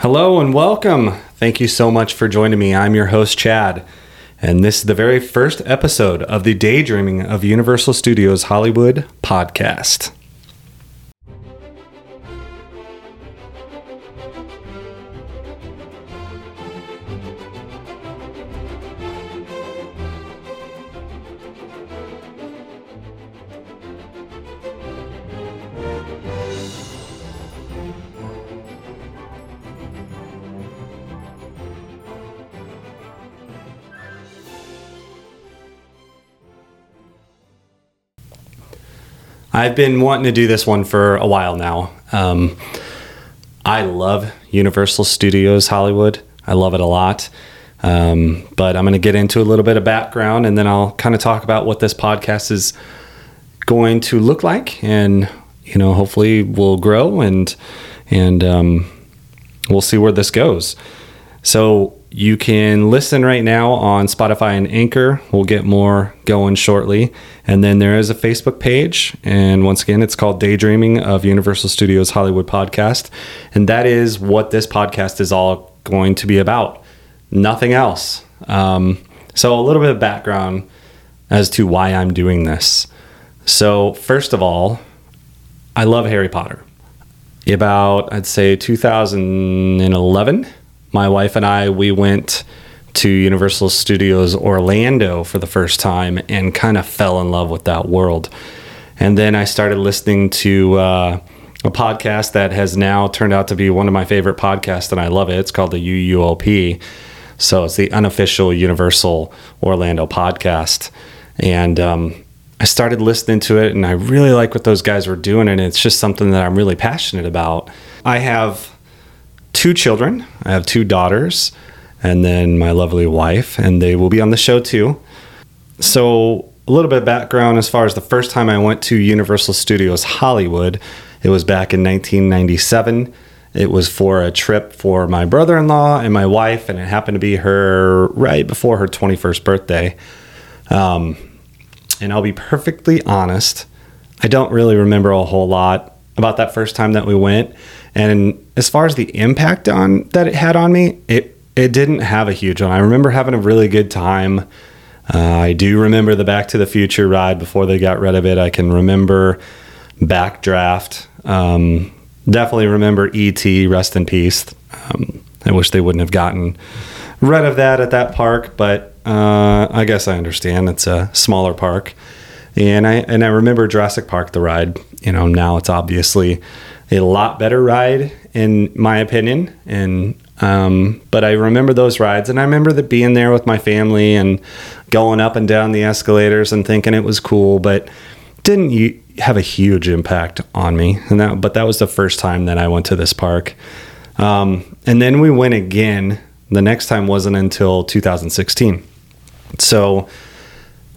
Hello and welcome. Thank you so much for joining me. I'm your host, Chad, and this is the very first episode of the Daydreaming of Universal Studios Hollywood podcast. I've been wanting to do this one for a while now. Um, I love Universal Studios Hollywood. I love it a lot. Um, but I'm going to get into a little bit of background and then I'll kind of talk about what this podcast is going to look like. And, you know, hopefully we'll grow and, and, um, we'll see where this goes. So you can listen right now on Spotify and Anchor. We'll get more going shortly. And then there is a Facebook page. And once again, it's called Daydreaming of Universal Studios Hollywood Podcast. And that is what this podcast is all going to be about. Nothing else. Um, so, a little bit of background as to why I'm doing this. So, first of all, I love Harry Potter. About, I'd say, 2011 my wife and I, we went to Universal Studios Orlando for the first time and kind of fell in love with that world. And then I started listening to uh, a podcast that has now turned out to be one of my favorite podcasts, and I love it. It's called the UUOP. So it's the unofficial Universal Orlando podcast. And um, I started listening to it, and I really like what those guys were doing, and it's just something that I'm really passionate about. I have two children. I have two daughters and then my lovely wife, and they will be on the show too. So, a little bit of background as far as the first time I went to Universal Studios Hollywood, it was back in 1997. It was for a trip for my brother in law and my wife, and it happened to be her right before her 21st birthday. Um, and I'll be perfectly honest, I don't really remember a whole lot about that first time that we went. And as far as the impact on that it had on me, it it didn't have a huge one. I remember having a really good time. Uh, I do remember the Back to the Future ride before they got rid of it. I can remember Backdraft. Um, definitely remember ET. Rest in peace. Um, I wish they wouldn't have gotten rid of that at that park, but uh, I guess I understand. It's a smaller park, and I and I remember Jurassic Park the ride. You know, now it's obviously a lot better ride in my opinion. And um, but I remember those rides, and I remember that being there with my family and going up and down the escalators and thinking it was cool, but didn't you have a huge impact on me. And that, but that was the first time that I went to this park. Um, and then we went again. The next time wasn't until 2016. So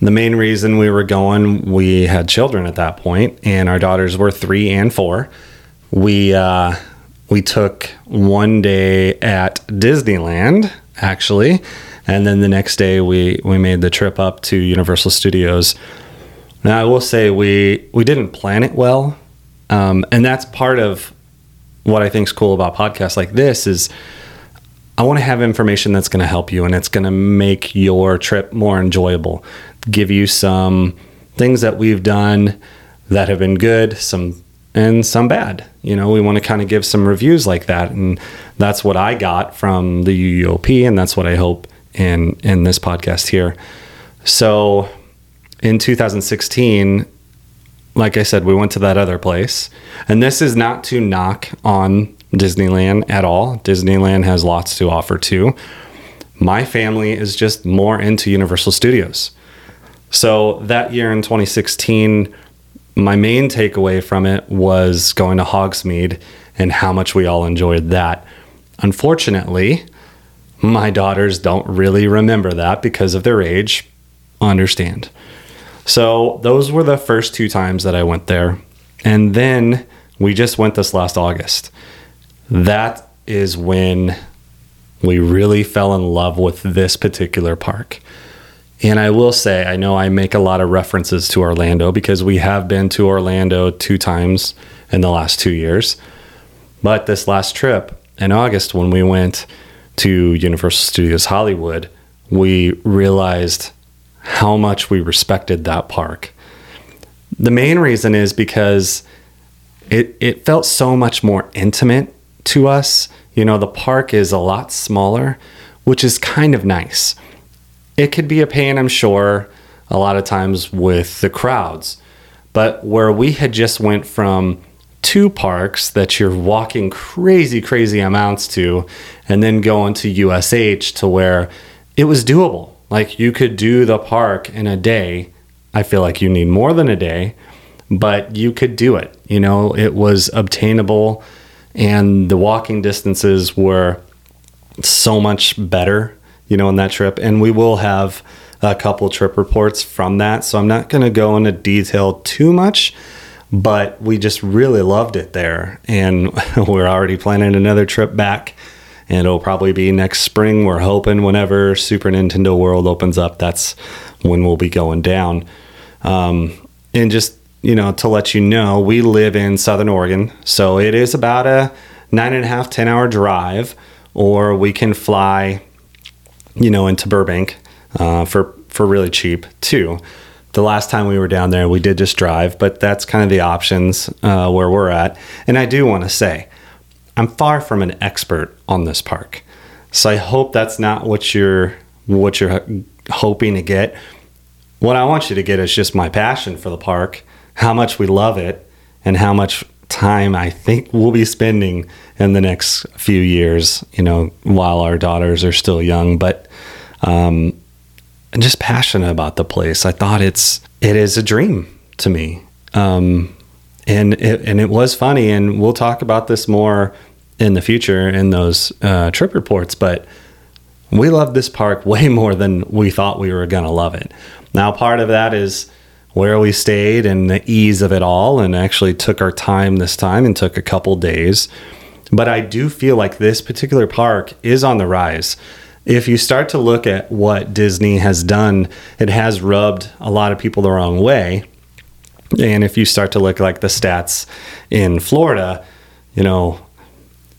the main reason we were going, we had children at that point, and our daughters were three and four we uh, we took one day at Disneyland actually, and then the next day we we made the trip up to Universal Studios. Now I will say we we didn't plan it well, um, and that's part of what I think is cool about podcasts like this is. I want to have information that's going to help you and it's going to make your trip more enjoyable. Give you some things that we've done that have been good, some and some bad. You know, we want to kind of give some reviews like that, and that's what I got from the UUOP, and that's what I hope in in this podcast here. So, in 2016, like I said, we went to that other place, and this is not to knock on Disneyland at all. Disneyland has lots to offer too. My family is just more into Universal Studios. So that year in 2016 my main takeaway from it was going to Hogsmeade and how much we all enjoyed that. Unfortunately, my daughters don't really remember that because of their age. Understand. So, those were the first two times that I went there. And then we just went this last August. That is when we really fell in love with this particular park. And I will say, I know I make a lot of references to Orlando because we have been to Orlando two times in the last two years. But this last trip, in August when we went to Universal Studios Hollywood, we realized how much we respected that park. The main reason is because it, it felt so much more intimate to us. You know, the park is a lot smaller, which is kind of nice. It could be a pain, I'm sure, a lot of times with the crowds. But where we had just went from two parks that you're walking crazy, crazy amounts to, and then going to USH to where it was doable. Like you could do the park in a day. I feel like you need more than a day, but you could do it. You know, it was obtainable and the walking distances were so much better, you know, in that trip. And we will have a couple trip reports from that. So I'm not going to go into detail too much, but we just really loved it there. And we're already planning another trip back. And it'll probably be next spring. We're hoping whenever Super Nintendo World opens up, that's when we'll be going down. Um, and just you know, to let you know, we live in Southern Oregon, so it is about a nine and a half, ten hour drive, or we can fly, you know, into Burbank uh, for for really cheap too. The last time we were down there, we did just drive, but that's kind of the options uh, where we're at. And I do want to say, I'm far from an expert on this park, so I hope that's not what you're what you're hoping to get. What I want you to get is just my passion for the park how much we love it and how much time I think we'll be spending in the next few years, you know, while our daughters are still young, but um and just passionate about the place. I thought it's it is a dream to me. Um and it, and it was funny and we'll talk about this more in the future in those uh, trip reports, but we love this park way more than we thought we were going to love it. Now, part of that is where we stayed and the ease of it all, and actually took our time this time and took a couple days. But I do feel like this particular park is on the rise. If you start to look at what Disney has done, it has rubbed a lot of people the wrong way. And if you start to look like the stats in Florida, you know,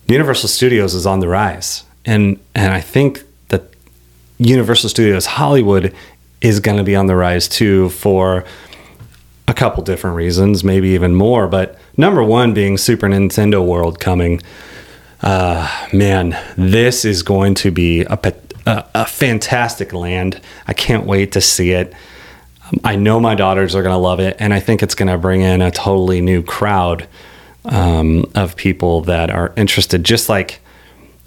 Universal Studios is on the rise. And and I think that Universal Studios Hollywood is going to be on the rise too for a couple different reasons, maybe even more. But number one being Super Nintendo World coming. Uh, man, this is going to be a, a, a fantastic land. I can't wait to see it. I know my daughters are going to love it, and I think it's going to bring in a totally new crowd um, of people that are interested. Just like,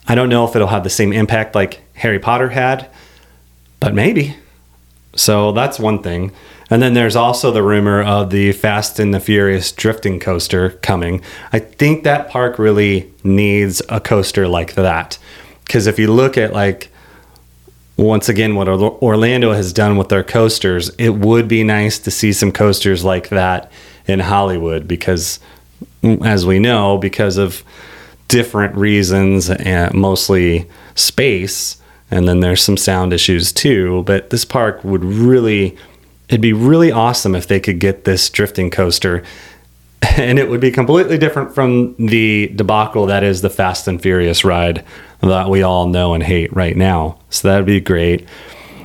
I don't know if it'll have the same impact like Harry Potter had, but maybe. So that's one thing. And then there's also the rumor of the Fast and the Furious drifting coaster coming. I think that park really needs a coaster like that. Because if you look at, like, once again, what Orlando has done with their coasters, it would be nice to see some coasters like that in Hollywood because, mm, as we know, because of different reasons and mostly space, and then there's some sound issues too. But this park would really it'd be really awesome if they could get this drifting coaster and it would be completely different from the debacle that is the Fast and Furious ride that we all know and hate right now. So that'd be great.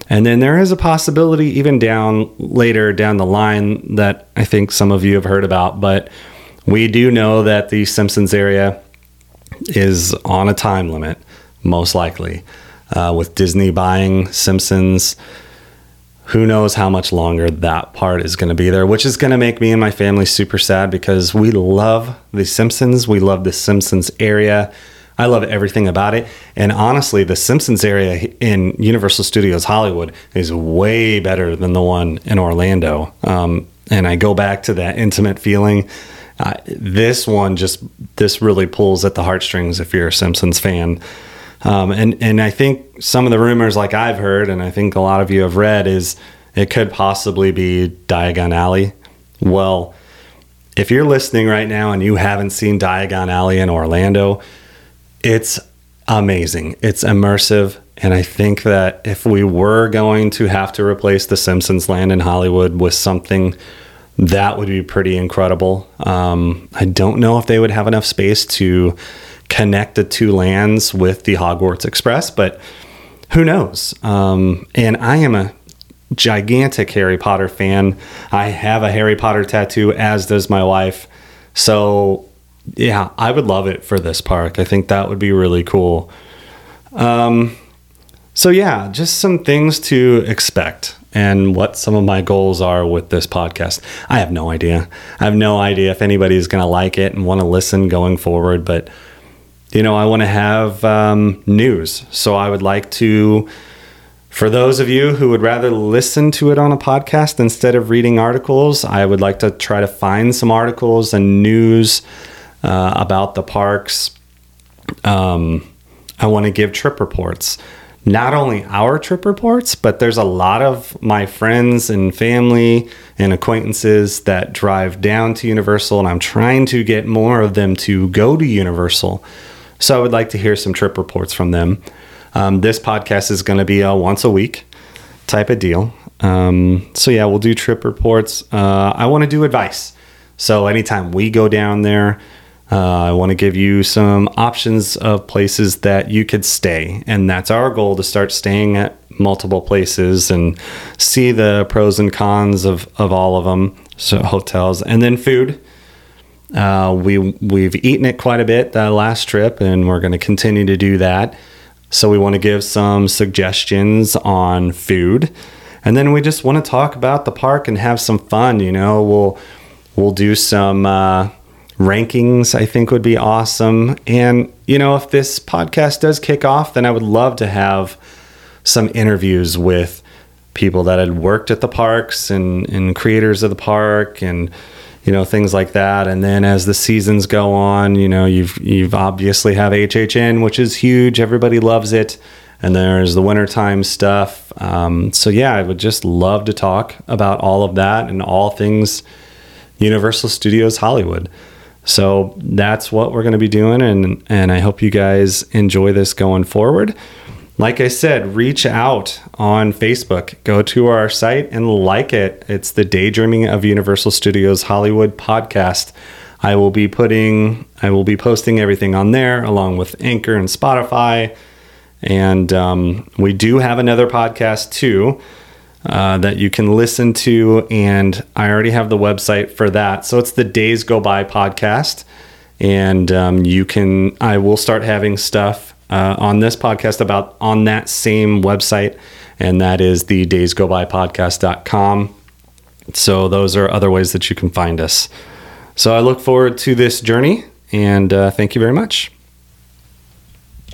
And then there is a possibility even down later down the line that I think some of you have heard about, but we do know that the Simpsons area is on a time limit, most likely, uh, with Disney buying Simpsons who knows how much longer that part is going to be there, which is going to make me and my family super sad because we love The Simpsons. We love The Simpsons area. I love everything about it. And honestly, The Simpsons area in Universal Studios Hollywood is way better than the one in Orlando. Um, and I go back to that intimate feeling. Uh, this one just this really pulls at the heartstrings if you're a Simpsons fan. Um, and and I think some of the rumors, like I've heard, and I think a lot of you have read, is it could possibly be Diagon Alley. Well, if you're listening right now and you haven't seen Diagon Alley in Orlando, it's amazing. It's immersive. And I think that if we were going to have to replace the Simpsons land in Hollywood with something, that would be pretty incredible. Um, I don't know if they would have enough space to connect the two lands with the Hogwarts Express, but who knows? Um, and I am a gigantic Harry Potter fan. I have a Harry Potter tattoo, as does my wife. So, yeah, I would love it for this park. I think that would be really cool. Um, so, yeah, just some things to expect and what some of my goals are with this podcast. I have no idea. I have no idea if anybody's going to like it and want to listen going forward, but you know, I want to have um, news. So I would like to, for those of you who would rather listen to it on a podcast instead of reading articles, I would like to try to find some articles and news uh, about the parks. Um, I want to give trip reports. Not only our trip reports, but there's a lot of my friends and family and acquaintances that drive down to Universal, and I'm trying to get more of them to go to Universal. So I would like to hear some trip reports from them. Um, this podcast is going to be a once a week type of deal. Um, so yeah, we'll do trip reports. Uh, I want to do advice. So anytime we go down there, uh, I want to give you some options of places that you could stay. And that's our goal to start staying at multiple places and see the pros and cons of, of all of them. So hotels and then food. Uh, we we've eaten it quite a bit the last trip, and we're going to continue to do that. So we want to give some suggestions on food, and then we just want to talk about the park and have some fun. You know, we'll we'll do some uh, rankings. I think would be awesome. And you know, if this podcast does kick off, then I would love to have some interviews with people that had worked at the parks and and creators of the park and you know things like that. And then as the seasons go on you know you've you've obviously have hhn which is huge. Everybody loves it. And there's the wintertime stuff. Um, so yeah i would just love to talk about all of that and all things universal studios hollywood. So that's what we're going to be doing. And and i hope you guys enjoy this going forward like I said, reach out on Facebook. Go to our site and like it. It's the Daydreaming of Universal Studios Hollywood podcast. I will be putting, I will be posting everything on there along with Anchor and Spotify. And um, we do have another podcast too uh, that you can listen to. And I already have the website for that. So it's the Days Go By podcast. And um, you can, I will start having stuff uh, on this podcast about on that same website, and that is the days go by podcast.com. So those are other ways that you can find us. So I look forward to this journey, and uh, thank you very much.